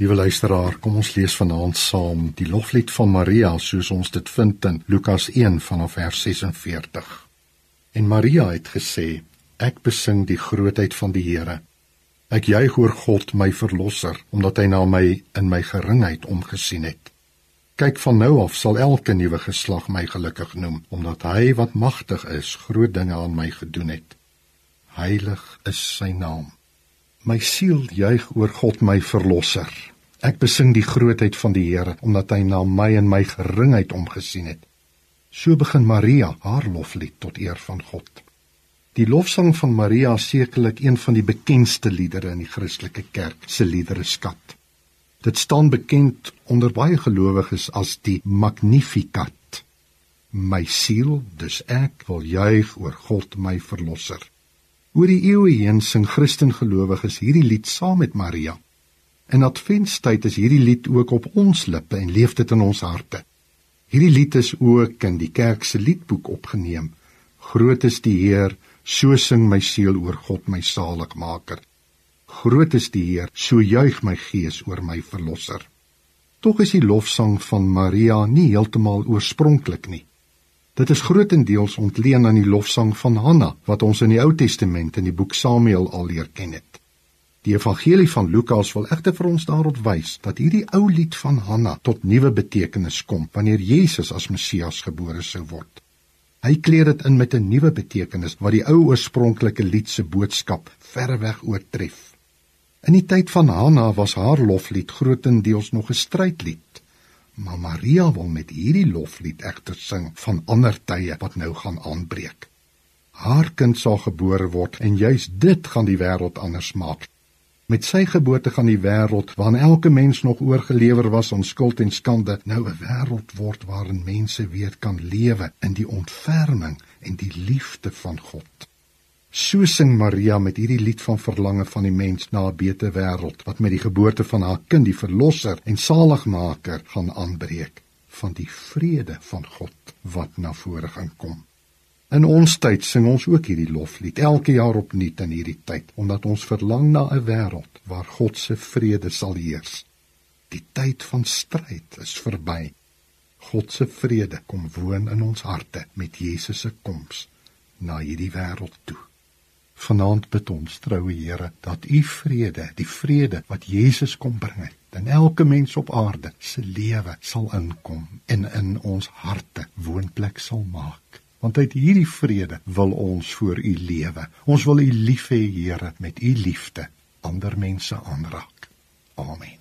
Liewe luisteraar, kom ons lees vanaand saam die loflied van Maria soos ons dit vind in Lukas 1 vanaf vers 46. En Maria het gesê: Ek besing die grootheid van die Here. Ek juig oor God my verlosser, omdat hy na my in my geringheid omgesien het. Kyk van nou af sal elke nuwe geslag my gelukkig noem, omdat hy wat magtig is, groot dinge aan my gedoen het. Heilig is sy naam. My siel juig oor God my verlosser. Ek besing die grootheid van die Here omdat hy na my en my geringheid omgesien het. So begin Maria haar loflied tot eer van God. Die lofsang van Maria is sekerlik een van die bekendste liedere in die Christelike kerk se liedereskat. Dit staan bekend onder baie gelowiges as die Magnificat. My siel, dus ek wil juig oor God my verlosser. Oor die eeue heen sing Christengelowiges hierdie lied saam met Maria. In Adventstyd is hierdie lied ook op ons lippe en leef dit in ons harte. Hierdie lied is ook in die kerk se liedboek opgeneem. Groot is die Heer, so sing my siel oor God my saligmaker. Groot is die Heer, so juig my gees oor my verlosser. Tog is die lofsang van Maria nie heeltemal oorspronklik nie. Dit is grootendeels ontleen aan die lofsang van Hanna wat ons in die Ou Testament in die boek Samuel al leer ken het. Die evangelie van Lukas wil egter vir ons daarop wys dat hierdie ou lied van Hanna tot nuwe betekenis kom wanneer Jesus as Messias gebore sou word. Hy kleer dit in met 'n nuwe betekenis wat die ou oorspronklike lied se boodskap verreweg oortref. In die tyd van Hanna was haar loflied grootendeels nog 'n strydlied. Maar Maria wil met hierdie loflied egter sing van ander tye wat nou gaan aanbreek. Haar kind sal gebore word en juis dit gaan die wêreld anders maak. Met sy geboorte gaan die wêreld waarin elke mens nog oorgelewer was aan skuld en skande, nou 'n wêreld word waarin mense weer kan lewe in die ontferming en die liefde van God. So sing Maria met hierdie lied van verlange van die mens na 'n beter wêreld wat met die geboorte van haar kind die verlosser en saligmaker gaan aanbreek van die vrede van God wat na vore gaan kom. In ons tyd sing ons ook hierdie loflied elke jaar opnuut in hierdie tyd omdat ons verlang na 'n wêreld waar God se vrede sal heers. Die tyd van stryd is verby. God se vrede kom woon in ons harte met Jesus se koms na hierdie wêreld toe. Vanaand bid ons, troue Here, dat U vrede, die vrede wat Jesus kom bring het, in elke mens op aarde se lewe sal inkom en in ons harte woonplek sal maak. Want uit hierdie vrede wil ons voor U lewe. Ons wil U lief hê, Here, met U liefde ander mense aanraak. Amen.